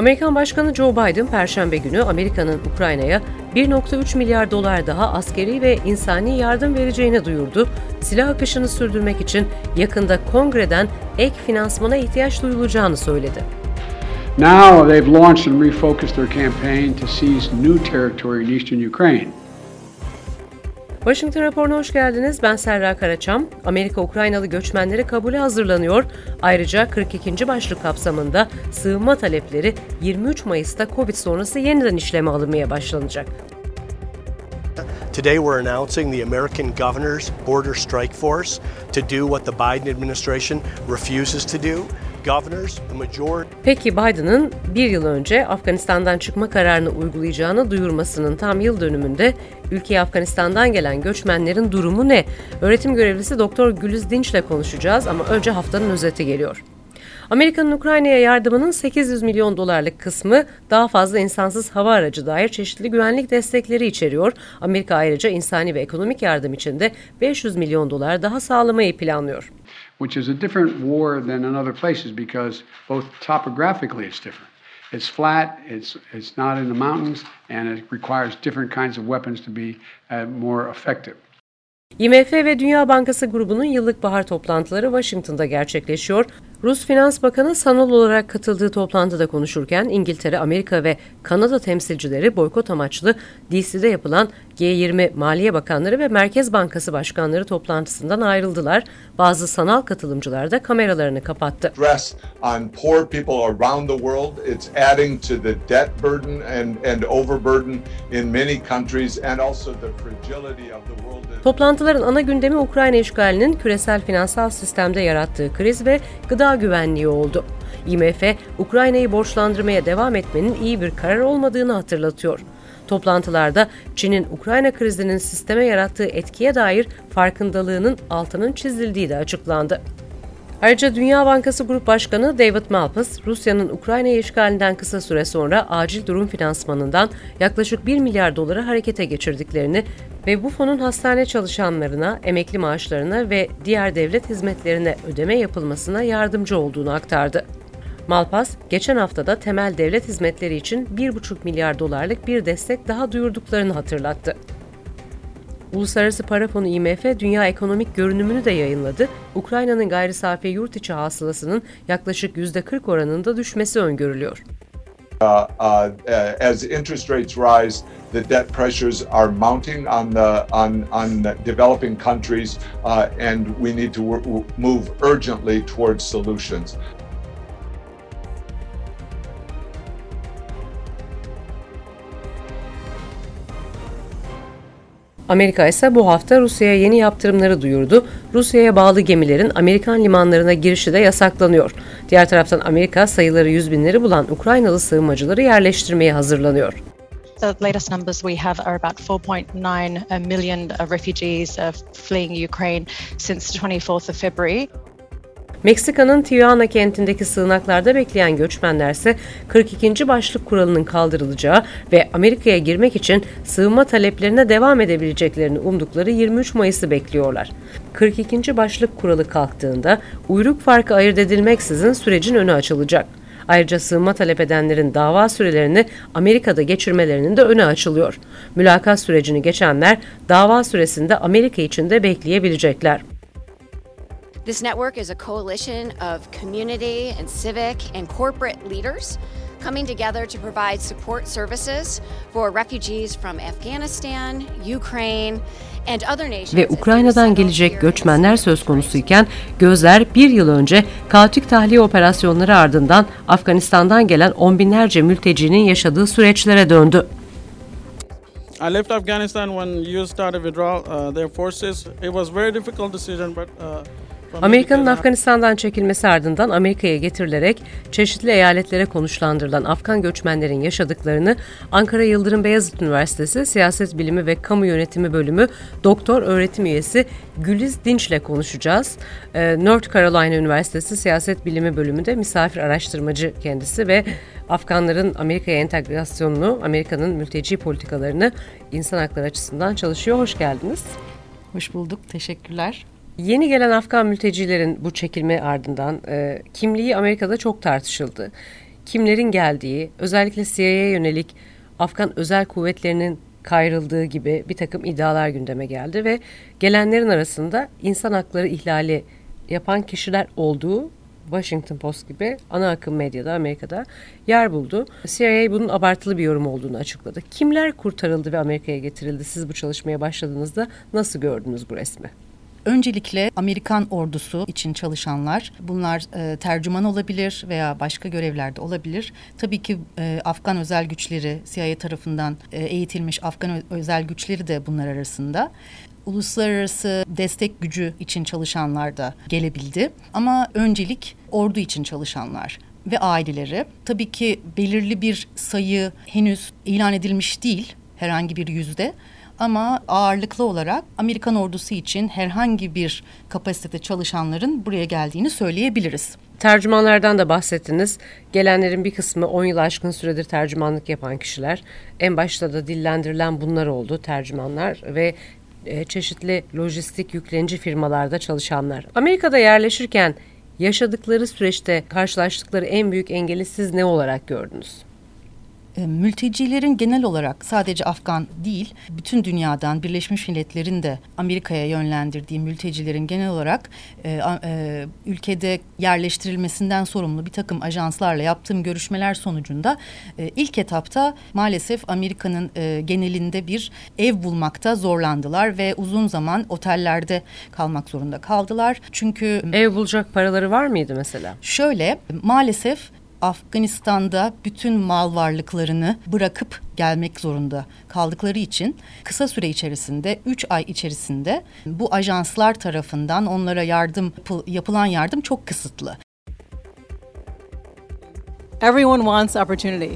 Amerikan Başkanı Joe Biden Perşembe günü Amerika'nın Ukrayna'ya 1.3 milyar dolar daha askeri ve insani yardım vereceğini duyurdu. Silah akışını sürdürmek için yakında kongreden ek finansmana ihtiyaç duyulacağını söyledi. Now they've launched and refocused their campaign to seize new territory in eastern Ukraine. Washington raporuna hoş geldiniz. Ben Serra Karaçam. Amerika Ukraynalı göçmenleri kabule hazırlanıyor. Ayrıca 42. başlık kapsamında sığınma talepleri 23 Mayıs'ta Covid sonrası yeniden işleme alınmaya başlanacak. Today we're announcing the American Governor's Border Strike Force to do what the Biden administration refuses to do. Peki Biden'ın bir yıl önce Afganistan'dan çıkma kararını uygulayacağını duyurmasının tam yıl dönümünde ülkeye Afganistan'dan gelen göçmenlerin durumu ne? Öğretim görevlisi Doktor Güliz Dinç ile konuşacağız ama önce haftanın özeti geliyor. Amerika'nın Ukrayna'ya yardımının 800 milyon dolarlık kısmı daha fazla insansız hava aracı dair çeşitli güvenlik destekleri içeriyor. Amerika ayrıca insani ve ekonomik yardım için de 500 milyon dolar daha sağlamayı planlıyor. Which is a different war than in other places because both topographically it's different. It's flat, it's, it's not in the mountains, and it requires different kinds of weapons to be uh, more effective. IMF ve Dünya Bankası grubunun yıllık bahar toplantıları Washington'da gerçekleşiyor. Rus Finans Bakanı sanal olarak katıldığı toplantıda konuşurken İngiltere, Amerika ve Kanada temsilcileri boykot amaçlı DC'de yapılan G20 Maliye Bakanları ve Merkez Bankası Başkanları toplantısından ayrıldılar. Bazı sanal katılımcılar da kameralarını kapattı. on poor people around the world. It's adding to the debt burden and and overburden in many countries and also the fragility of the world. Toplantıların ana gündemi Ukrayna işgalinin küresel finansal sistemde yarattığı kriz ve gıda gıda güvenliği oldu. IMF, Ukrayna'yı borçlandırmaya devam etmenin iyi bir karar olmadığını hatırlatıyor. Toplantılarda Çin'in Ukrayna krizinin sisteme yarattığı etkiye dair farkındalığının altının çizildiği de açıklandı. Ayrıca Dünya Bankası Grup Başkanı David Malpass, Rusya'nın Ukrayna işgalinden kısa süre sonra acil durum finansmanından yaklaşık 1 milyar doları harekete geçirdiklerini ve bu fonun hastane çalışanlarına, emekli maaşlarına ve diğer devlet hizmetlerine ödeme yapılmasına yardımcı olduğunu aktardı. Malpas, geçen haftada temel devlet hizmetleri için 1,5 milyar dolarlık bir destek daha duyurduklarını hatırlattı. Uluslararası Para Fonu IMF dünya ekonomik görünümünü de yayınladı. Ukrayna'nın gayri safi yurt içi hasılasının yaklaşık %40 oranında düşmesi öngörülüyor. Uh, uh, as interest rates rise, the debt pressures are mounting on the on on developing countries, uh, and we need to move urgently towards solutions. Amerika ise bu hafta Rusya'ya yeni yaptırımları duyurdu. Rusya'ya bağlı gemilerin Amerikan limanlarına girişi de yasaklanıyor. Diğer taraftan Amerika sayıları yüz binleri bulan Ukraynalı sığınmacıları yerleştirmeye hazırlanıyor. The latest numbers we have are about 4.9 million refugees fleeing Ukraine since the 24th of February. Meksika'nın Tijuana kentindeki sığınaklarda bekleyen göçmenler ise 42. başlık kuralının kaldırılacağı ve Amerika'ya girmek için sığınma taleplerine devam edebileceklerini umdukları 23 Mayıs'ı bekliyorlar. 42. başlık kuralı kalktığında uyruk farkı ayırt edilmeksizin sürecin önü açılacak. Ayrıca sığınma talep edenlerin dava sürelerini Amerika'da geçirmelerinin de önü açılıyor. Mülakat sürecini geçenler dava süresinde Amerika için de bekleyebilecekler. This network is a coalition of community and civic and corporate leaders coming together to provide support services for refugees from Afghanistan, Ukraine, ve Ukrayna'dan gelecek göçmenler söz konusuyken gözler bir yıl önce kaotik tahliye operasyonları ardından Afganistan'dan gelen on binlerce mültecinin yaşadığı süreçlere döndü. I left Afghanistan when US started withdrawal uh, their forces. It was very difficult decision but uh, Amerika'nın Afganistan'dan çekilmesi ardından Amerika'ya getirilerek çeşitli eyaletlere konuşlandırılan Afgan göçmenlerin yaşadıklarını Ankara Yıldırım Beyazıt Üniversitesi Siyaset Bilimi ve Kamu Yönetimi Bölümü Doktor Öğretim Üyesi Güliz Dinç ile konuşacağız. Ee, North Carolina Üniversitesi Siyaset Bilimi Bölümünde misafir araştırmacı kendisi ve Afganların Amerika'ya entegrasyonunu, Amerika'nın mülteci politikalarını insan hakları açısından çalışıyor. Hoş geldiniz. Hoş bulduk. Teşekkürler. Yeni gelen Afgan mültecilerin bu çekilme ardından e, kimliği Amerika'da çok tartışıldı. kimlerin geldiği, özellikle CIA'ya yönelik Afgan özel kuvvetlerinin kayrıldığı gibi bir takım iddialar gündeme geldi ve gelenlerin arasında insan hakları ihlali yapan kişiler olduğu Washington Post gibi ana akım medyada Amerika'da yer buldu. CIA bunun abartılı bir yorum olduğunu açıkladı. Kimler kurtarıldı ve Amerika'ya getirildi? Siz bu çalışmaya başladığınızda nasıl gördünüz bu resmi? Öncelikle Amerikan ordusu için çalışanlar, bunlar e, tercüman olabilir veya başka görevlerde olabilir. Tabii ki e, Afgan özel güçleri, CIA tarafından e, eğitilmiş Afgan özel güçleri de bunlar arasında uluslararası destek gücü için çalışanlar da gelebildi. Ama öncelik ordu için çalışanlar ve aileleri. Tabii ki belirli bir sayı henüz ilan edilmiş değil herhangi bir yüzde. Ama ağırlıklı olarak Amerikan ordusu için herhangi bir kapasitede çalışanların buraya geldiğini söyleyebiliriz. Tercümanlardan da bahsettiniz. Gelenlerin bir kısmı 10 yıl aşkın süredir tercümanlık yapan kişiler. En başta da dillendirilen bunlar oldu tercümanlar ve e, çeşitli lojistik yüklenici firmalarda çalışanlar. Amerika'da yerleşirken yaşadıkları süreçte karşılaştıkları en büyük engeli siz ne olarak gördünüz? E, mültecilerin genel olarak sadece Afgan değil, bütün dünyadan Birleşmiş Milletler'in de Amerika'ya yönlendirdiği mültecilerin genel olarak e, e, ülkede yerleştirilmesinden sorumlu bir takım ajanslarla yaptığım görüşmeler sonucunda e, ilk etapta maalesef Amerika'nın e, genelinde bir ev bulmakta zorlandılar ve uzun zaman otellerde kalmak zorunda kaldılar. Çünkü ev bulacak paraları var mıydı mesela? Şöyle maalesef Afganistan'da bütün mal varlıklarını bırakıp gelmek zorunda kaldıkları için kısa süre içerisinde 3 ay içerisinde bu ajanslar tarafından onlara yardım yapılan yardım çok kısıtlı. Everyone wants opportunity.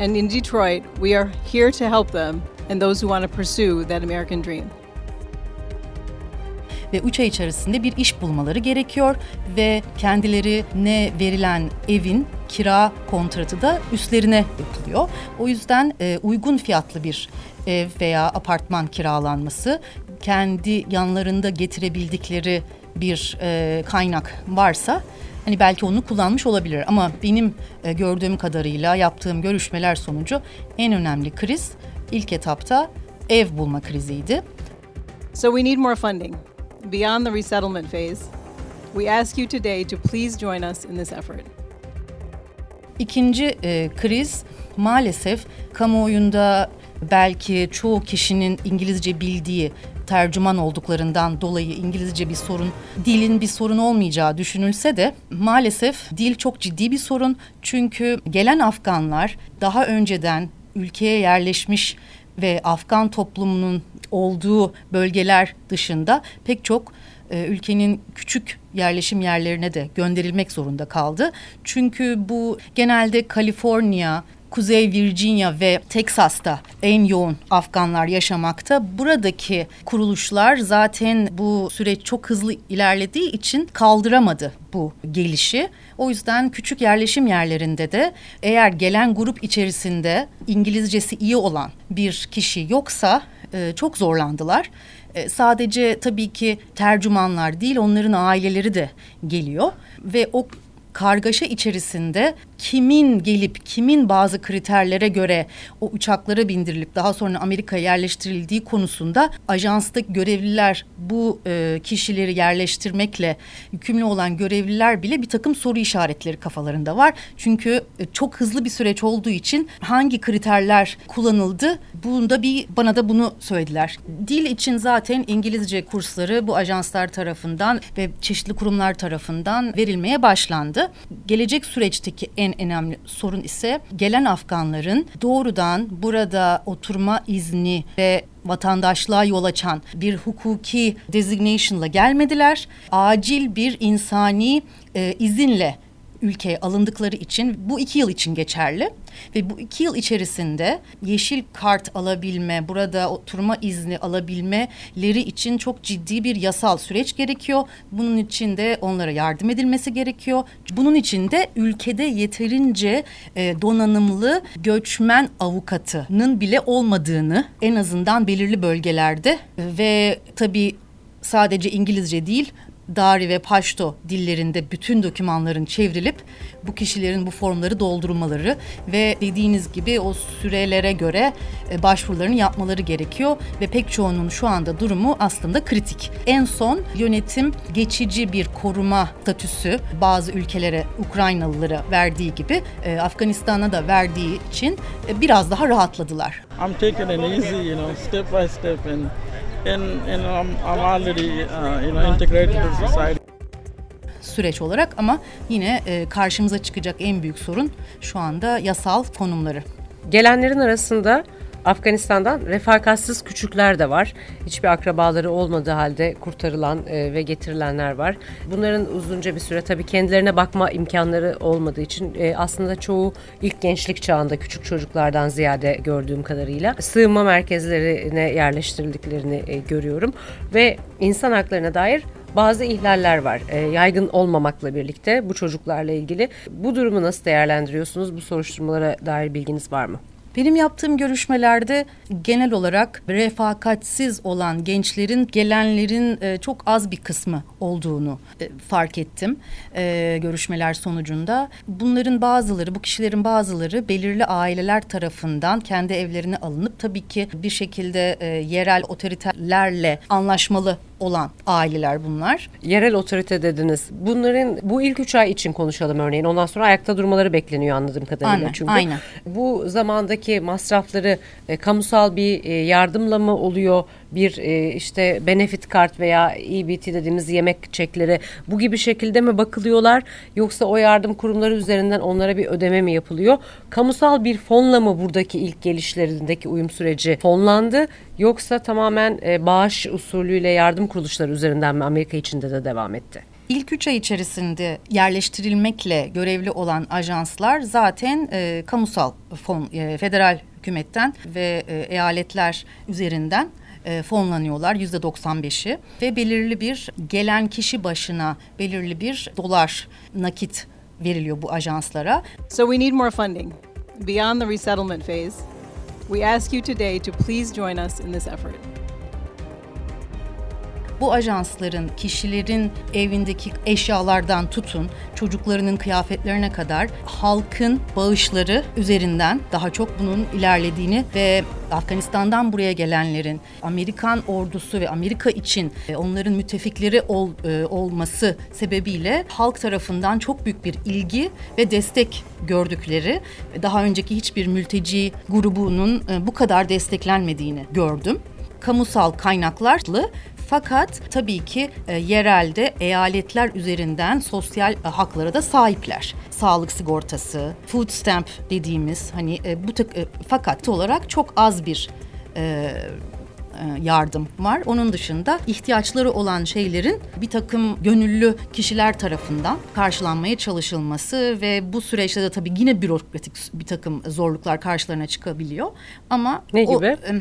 And in Detroit, we are here to help them and those who want to pursue that American dream ve 3 ay içerisinde bir iş bulmaları gerekiyor ve kendilerine verilen evin kira kontratı da üstlerine yapılıyor. O yüzden e, uygun fiyatlı bir ev veya apartman kiralanması kendi yanlarında getirebildikleri bir e, kaynak varsa hani belki onu kullanmış olabilir ama benim e, gördüğüm kadarıyla yaptığım görüşmeler sonucu en önemli kriz ilk etapta ev bulma kriziydi. So we need more funding. Beyond the resettlement phase, we ask you today to please join us in this effort. İkinci e, kriz maalesef kamuoyunda belki çoğu kişinin İngilizce bildiği tercüman olduklarından dolayı İngilizce bir sorun, dilin bir sorun olmayacağı düşünülse de maalesef dil çok ciddi bir sorun. Çünkü gelen Afganlar daha önceden ülkeye yerleşmiş ve Afgan toplumunun olduğu bölgeler dışında pek çok e, ülkenin küçük yerleşim yerlerine de gönderilmek zorunda kaldı. Çünkü bu genelde Kaliforniya, Kuzey Virginia ve Teksas'ta en yoğun Afganlar yaşamakta. Buradaki kuruluşlar zaten bu süreç çok hızlı ilerlediği için kaldıramadı bu gelişi. O yüzden küçük yerleşim yerlerinde de eğer gelen grup içerisinde İngilizcesi iyi olan bir kişi yoksa e, çok zorlandılar. E, sadece tabii ki tercümanlar değil onların aileleri de geliyor ve o kargaşa içerisinde kimin gelip kimin bazı kriterlere göre o uçaklara bindirilip daha sonra Amerika'ya yerleştirildiği konusunda ajanstaki görevliler bu e, kişileri yerleştirmekle yükümlü olan görevliler bile bir takım soru işaretleri kafalarında var. Çünkü e, çok hızlı bir süreç olduğu için hangi kriterler kullanıldı bunda bir bana da bunu söylediler. Dil için zaten İngilizce kursları bu ajanslar tarafından ve çeşitli kurumlar tarafından verilmeye başlandı. Gelecek süreçteki en en önemli sorun ise gelen Afganların doğrudan burada oturma izni ve vatandaşlığa yol açan bir hukuki designation'la gelmediler. Acil bir insani e, izinle ülkeye alındıkları için bu iki yıl için geçerli. Ve bu iki yıl içerisinde yeşil kart alabilme, burada oturma izni alabilmeleri için çok ciddi bir yasal süreç gerekiyor. Bunun için de onlara yardım edilmesi gerekiyor. Bunun için de ülkede yeterince e, donanımlı göçmen avukatının bile olmadığını en azından belirli bölgelerde ve tabii sadece İngilizce değil Dari ve Paşto dillerinde bütün dokümanların çevrilip bu kişilerin bu formları doldurmaları ve dediğiniz gibi o sürelere göre e, başvurularını yapmaları gerekiyor ve pek çoğunun şu anda durumu aslında kritik. En son yönetim geçici bir koruma statüsü bazı ülkelere Ukraynalılara verdiği gibi e, Afganistan'a da verdiği için e, biraz daha rahatladılar. I'm taking it easy, you know, step by step and and, and I'm, I'm already uh, you know integrated to society süreç olarak ama yine e, karşımıza çıkacak en büyük sorun şu anda yasal konumları. Gelenlerin arasında Afganistan'dan refakatsız küçükler de var. Hiçbir akrabaları olmadığı halde kurtarılan e, ve getirilenler var. Bunların uzunca bir süre tabii kendilerine bakma imkanları olmadığı için e, aslında çoğu ilk gençlik çağında küçük çocuklardan ziyade gördüğüm kadarıyla sığınma merkezlerine yerleştirildiklerini e, görüyorum ve insan haklarına dair bazı ihlaller var. E, yaygın olmamakla birlikte bu çocuklarla ilgili. Bu durumu nasıl değerlendiriyorsunuz? Bu soruşturmalara dair bilginiz var mı? Benim yaptığım görüşmelerde genel olarak refakatsiz olan gençlerin gelenlerin e, çok az bir kısmı olduğunu e, fark ettim e, görüşmeler sonucunda. Bunların bazıları, bu kişilerin bazıları belirli aileler tarafından kendi evlerine alınıp tabii ki bir şekilde yerel otoritelerle anlaşmalı olan aileler bunlar. Yerel otorite dediniz. Bunların bu ilk üç ay için konuşalım örneğin. Ondan sonra ayakta durmaları bekleniyor anladığım kadarıyla. Aynen, Çünkü aynen. bu zamandaki masrafları e, kamusal bir e, yardımla mı oluyor? Bir e, işte benefit kart veya EBT dediğimiz yemek çekleri bu gibi şekilde mi bakılıyorlar? Yoksa o yardım kurumları üzerinden onlara bir ödeme mi yapılıyor? Kamusal bir fonla mı buradaki ilk gelişlerindeki uyum süreci fonlandı? Yoksa tamamen e, bağış usulüyle yardım kuruluşları üzerinden mi Amerika içinde de devam etti? İlk üç ay içerisinde yerleştirilmekle görevli olan ajanslar zaten e, kamusal fon, e, federal hükümetten ve e, eyaletler üzerinden e, fonlanıyorlar yüzde 95'i ve belirli bir gelen kişi başına belirli bir dolar nakit veriliyor bu ajanslara. So we need more funding beyond the resettlement phase. We ask you today to please join us in this effort. Bu ajansların kişilerin evindeki eşyalardan tutun çocuklarının kıyafetlerine kadar halkın bağışları üzerinden daha çok bunun ilerlediğini ve Afganistan'dan buraya gelenlerin Amerikan ordusu ve Amerika için e, onların müttefikleri ol, e, olması sebebiyle halk tarafından çok büyük bir ilgi ve destek gördükleri daha önceki hiçbir mülteci grubunun e, bu kadar desteklenmediğini gördüm. Kamusal kaynaklarla fakat tabii ki e, yerelde eyaletler üzerinden sosyal e, haklara da sahipler. Sağlık sigortası, food stamp dediğimiz hani e, bu tık, e, fakat olarak çok az bir e, yardım var. Onun dışında ihtiyaçları olan şeylerin bir takım gönüllü kişiler tarafından karşılanmaya çalışılması ve bu süreçte de tabii yine bürokratik bir takım zorluklar karşılarına çıkabiliyor. Ama ne gibi? O,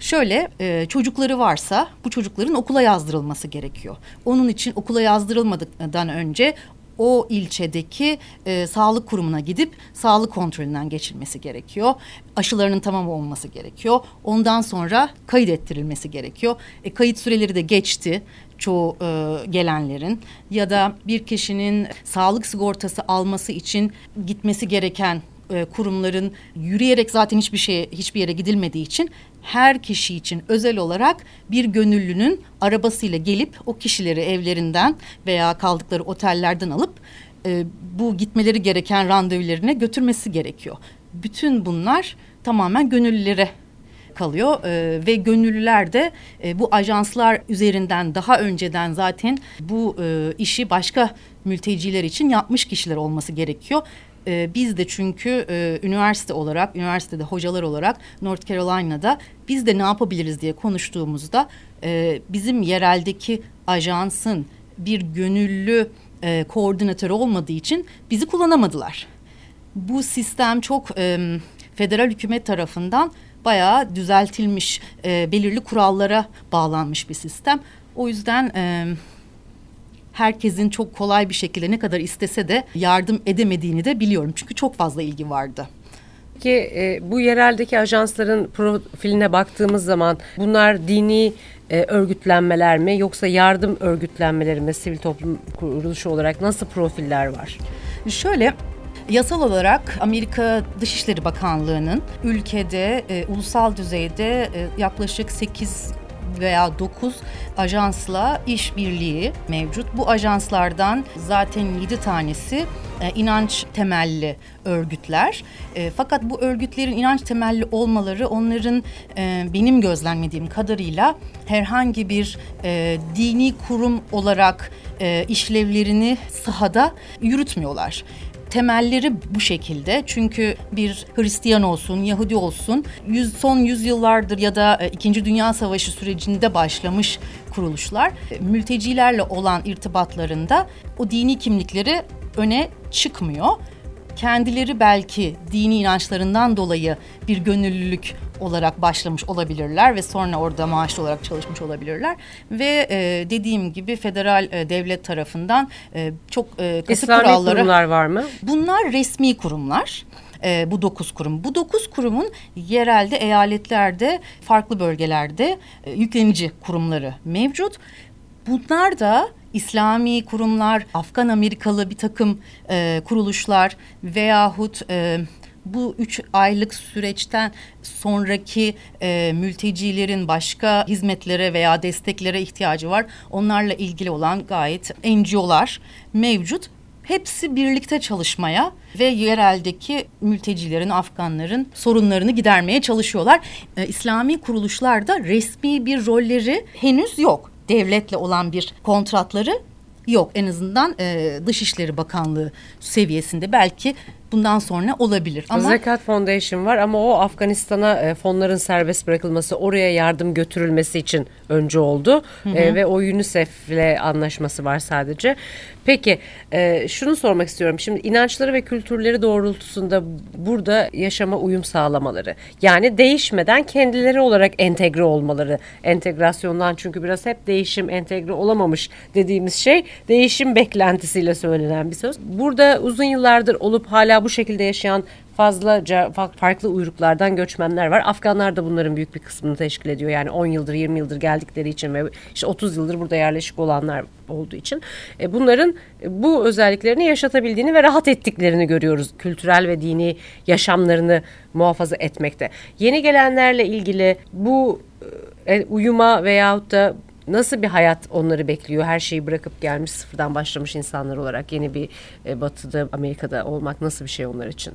şöyle e, çocukları varsa bu çocukların okula yazdırılması gerekiyor. Onun için okula yazdırılmadıktan önce o ilçedeki e, sağlık kurumuna gidip sağlık kontrolünden geçilmesi gerekiyor. Aşılarının tamam olması gerekiyor. Ondan sonra kayıt ettirilmesi gerekiyor. E, kayıt süreleri de geçti çoğu e, gelenlerin ya da bir kişinin sağlık sigortası alması için gitmesi gereken e, kurumların yürüyerek zaten hiçbir şey hiçbir yere gidilmediği için her kişi için özel olarak bir gönüllünün arabasıyla gelip o kişileri evlerinden veya kaldıkları otellerden alıp e, bu gitmeleri gereken randevularına götürmesi gerekiyor. Bütün bunlar tamamen gönüllülere kalıyor e, ve gönüllüler de e, bu ajanslar üzerinden daha önceden zaten bu e, işi başka mülteciler için yapmış kişiler olması gerekiyor e, biz de çünkü e, üniversite olarak, üniversitede hocalar olarak North Carolina'da biz de ne yapabiliriz diye konuştuğumuzda e, bizim yereldeki ajansın bir gönüllü e, koordinatörü olmadığı için bizi kullanamadılar. Bu sistem çok e, federal hükümet tarafından bayağı düzeltilmiş, e, belirli kurallara bağlanmış bir sistem. O yüzden... E, herkesin çok kolay bir şekilde ne kadar istese de yardım edemediğini de biliyorum. Çünkü çok fazla ilgi vardı ki e, bu yereldeki ajansların profiline baktığımız zaman bunlar dini e, örgütlenmeler mi yoksa yardım örgütlenmeleri mi sivil toplum kuruluşu olarak nasıl profiller var? Şöyle Yasal olarak Amerika Dışişleri Bakanlığı'nın ülkede e, ulusal düzeyde e, yaklaşık 8 veya 9 ajansla işbirliği mevcut. Bu ajanslardan zaten 7 tanesi e, inanç temelli örgütler. E, fakat bu örgütlerin inanç temelli olmaları onların e, benim gözlemlediğim kadarıyla herhangi bir dini kurum olarak işlevlerini sahada yürütmüyorlar temelleri bu şekilde. Çünkü bir Hristiyan olsun, Yahudi olsun yüz, son yüzyıllardır ya da e, İkinci Dünya Savaşı sürecinde başlamış kuruluşlar e, mültecilerle olan irtibatlarında o dini kimlikleri öne çıkmıyor kendileri belki dini inançlarından dolayı bir gönüllülük olarak başlamış olabilirler ve sonra orada maaşlı olarak çalışmış olabilirler ve e, dediğim gibi federal e, devlet tarafından e, çok e, katı İslami kuralları. kurumlar var mı? Bunlar resmi kurumlar. E, bu dokuz kurum. Bu dokuz kurumun yerelde eyaletlerde farklı bölgelerde e, yüklenici kurumları mevcut. Bunlar da İslami kurumlar, Afgan Amerikalı bir takım e, kuruluşlar veyahut e, bu üç aylık süreçten sonraki e, mültecilerin başka hizmetlere veya desteklere ihtiyacı var. Onlarla ilgili olan gayet NGO'lar mevcut. Hepsi birlikte çalışmaya ve yereldeki mültecilerin, Afganların sorunlarını gidermeye çalışıyorlar. E, İslami kuruluşlarda resmi bir rolleri henüz yok devletle olan bir kontratları yok. En azından e, Dışişleri Bakanlığı seviyesinde belki bundan sonra olabilir. Ama Zekat Foundation var ama o Afganistan'a e, fonların serbest bırakılması, oraya yardım götürülmesi için önce oldu hı hı. E, ve o UNICEF'le anlaşması var sadece. Peki e, şunu sormak istiyorum. Şimdi inançları ve kültürleri doğrultusunda burada yaşama uyum sağlamaları. Yani değişmeden kendileri olarak entegre olmaları. Entegrasyondan çünkü biraz hep değişim entegre olamamış dediğimiz şey değişim beklentisiyle söylenen bir söz. Burada uzun yıllardır olup hala bu şekilde yaşayan fazlaca farklı uyruklardan göçmenler var. Afganlar da bunların büyük bir kısmını teşkil ediyor. Yani 10 yıldır 20 yıldır geldikleri için ve işte 30 yıldır burada yerleşik olanlar olduğu için e, bunların bu özelliklerini yaşatabildiğini ve rahat ettiklerini görüyoruz. Kültürel ve dini yaşamlarını muhafaza etmekte. Yeni gelenlerle ilgili bu e, uyuma veyahut da nasıl bir hayat onları bekliyor? Her şeyi bırakıp gelmiş sıfırdan başlamış insanlar olarak yeni bir e, batıda Amerika'da olmak nasıl bir şey onlar için?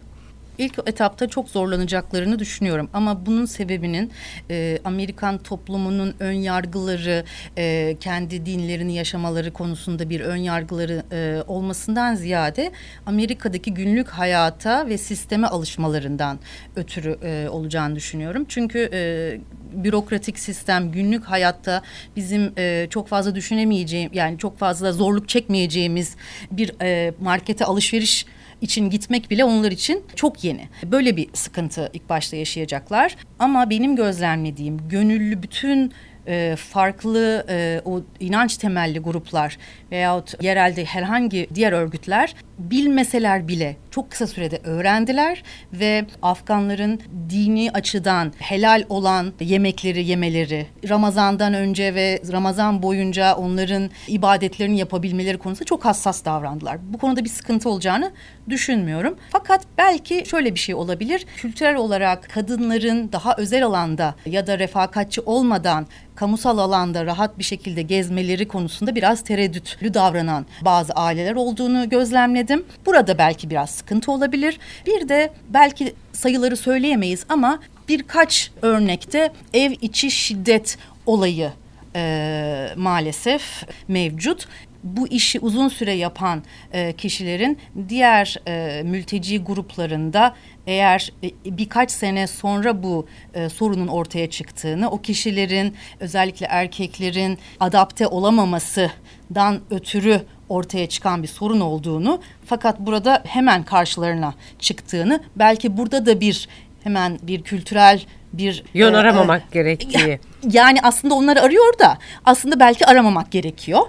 İlk etapta çok zorlanacaklarını düşünüyorum. Ama bunun sebebinin e, Amerikan toplumunun ön yargıları, e, kendi dinlerini yaşamaları konusunda bir ön yargıları e, olmasından ziyade Amerika'daki günlük hayata ve sisteme alışmalarından ötürü e, olacağını düşünüyorum. Çünkü e, bürokratik sistem günlük hayatta bizim e, çok fazla düşünemeyeceğim yani çok fazla zorluk çekmeyeceğimiz bir e, markete alışveriş için gitmek bile onlar için çok yeni. Böyle bir sıkıntı ilk başta yaşayacaklar. Ama benim gözlemlediğim gönüllü bütün e, farklı e, o inanç temelli gruplar veyahut yerelde herhangi diğer örgütler bilmeseler bile çok kısa sürede öğrendiler ve Afganların dini açıdan helal olan yemekleri yemeleri, Ramazan'dan önce ve Ramazan boyunca onların ibadetlerini yapabilmeleri konusunda çok hassas davrandılar. Bu konuda bir sıkıntı olacağını düşünmüyorum. Fakat belki şöyle bir şey olabilir. Kültürel olarak kadınların daha özel alanda ya da refakatçi olmadan kamusal alanda rahat bir şekilde gezmeleri konusunda biraz tereddütlü davranan bazı aileler olduğunu gözlemledim. Burada belki biraz sıkıntı olabilir. Bir de belki sayıları söyleyemeyiz ama birkaç örnekte ev içi şiddet olayı e, maalesef mevcut bu işi uzun süre yapan e, kişilerin diğer e, mülteci gruplarında eğer e, birkaç sene sonra bu e, sorunun ortaya çıktığını, o kişilerin özellikle erkeklerin adapte olamamasından ötürü ortaya çıkan bir sorun olduğunu fakat burada hemen karşılarına çıktığını belki burada da bir hemen bir kültürel bir yön e, aramamak e, gerektiği. Yani aslında onları arıyor da aslında belki aramamak gerekiyor.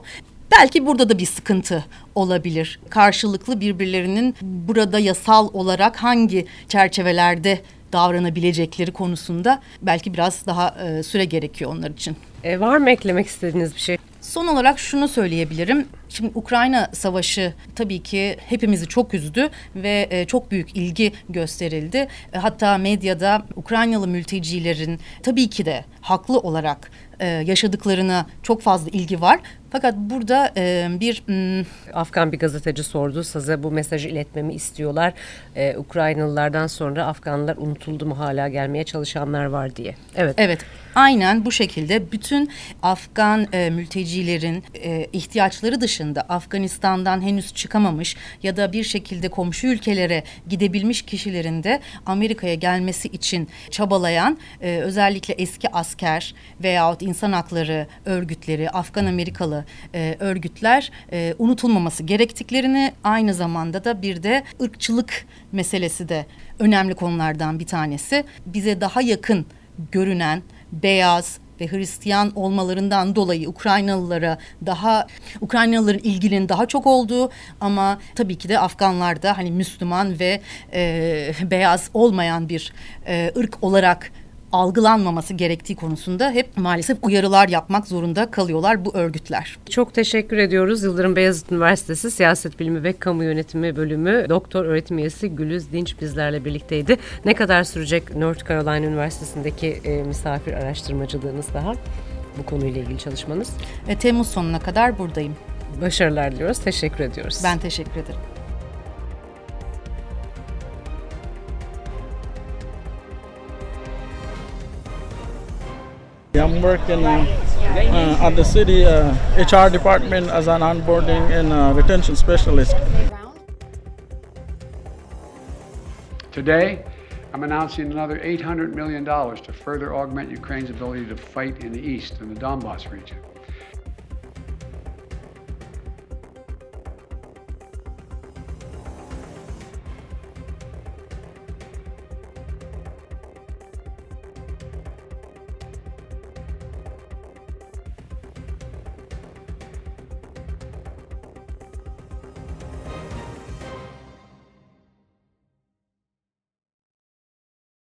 Belki burada da bir sıkıntı olabilir. Karşılıklı birbirlerinin burada yasal olarak hangi çerçevelerde davranabilecekleri konusunda belki biraz daha e, süre gerekiyor onlar için. E, var mı eklemek istediğiniz bir şey? Son olarak şunu söyleyebilirim. Şimdi Ukrayna Savaşı tabii ki hepimizi çok üzdü ve e, çok büyük ilgi gösterildi. E, hatta medyada Ukraynalı mültecilerin tabii ki de haklı olarak e, yaşadıklarına çok fazla ilgi var. Fakat burada e, bir m, Afgan bir gazeteci sordu. Size bu mesajı iletmemi istiyorlar. Ee, Ukraynalılardan sonra Afganlar unutuldu mu hala gelmeye çalışanlar var diye. Evet. Evet, aynen bu şekilde bütün Afgan e, mültecilerin e, ihtiyaçları dışında Afganistan'dan henüz çıkamamış ya da bir şekilde komşu ülkelere gidebilmiş kişilerin de Amerika'ya gelmesi için çabalayan e, özellikle eski asker veyahut insan hakları örgütleri, Afgan Amerikalı e, örgütler e, unutulmaması gerektiklerini aynı zamanda da bir de ırkçılık meselesi de önemli konulardan bir tanesi. Bize daha yakın görünen beyaz ve Hristiyan olmalarından dolayı Ukraynalılara daha Ukraynalıların ilginin daha çok olduğu ama tabii ki de Afganlarda hani Müslüman ve e, beyaz olmayan bir e, ırk olarak algılanmaması gerektiği konusunda hep maalesef uyarılar yapmak zorunda kalıyorlar bu örgütler. Çok teşekkür ediyoruz. Yıldırım Beyazıt Üniversitesi Siyaset Bilimi ve Kamu Yönetimi Bölümü Doktor Öğretim Üyesi Gülüz Dinç bizlerle birlikteydi. Ne kadar sürecek North Carolina Üniversitesi'ndeki e, misafir araştırmacılığınız daha? Bu konuyla ilgili çalışmanız. E, Temmuz sonuna kadar buradayım. Başarılar diliyoruz. Teşekkür ediyoruz. Ben teşekkür ederim. I'm working uh, at the city uh, HR department as an onboarding and uh, retention specialist. Today, I'm announcing another $800 million to further augment Ukraine's ability to fight in the east, in the Donbass region.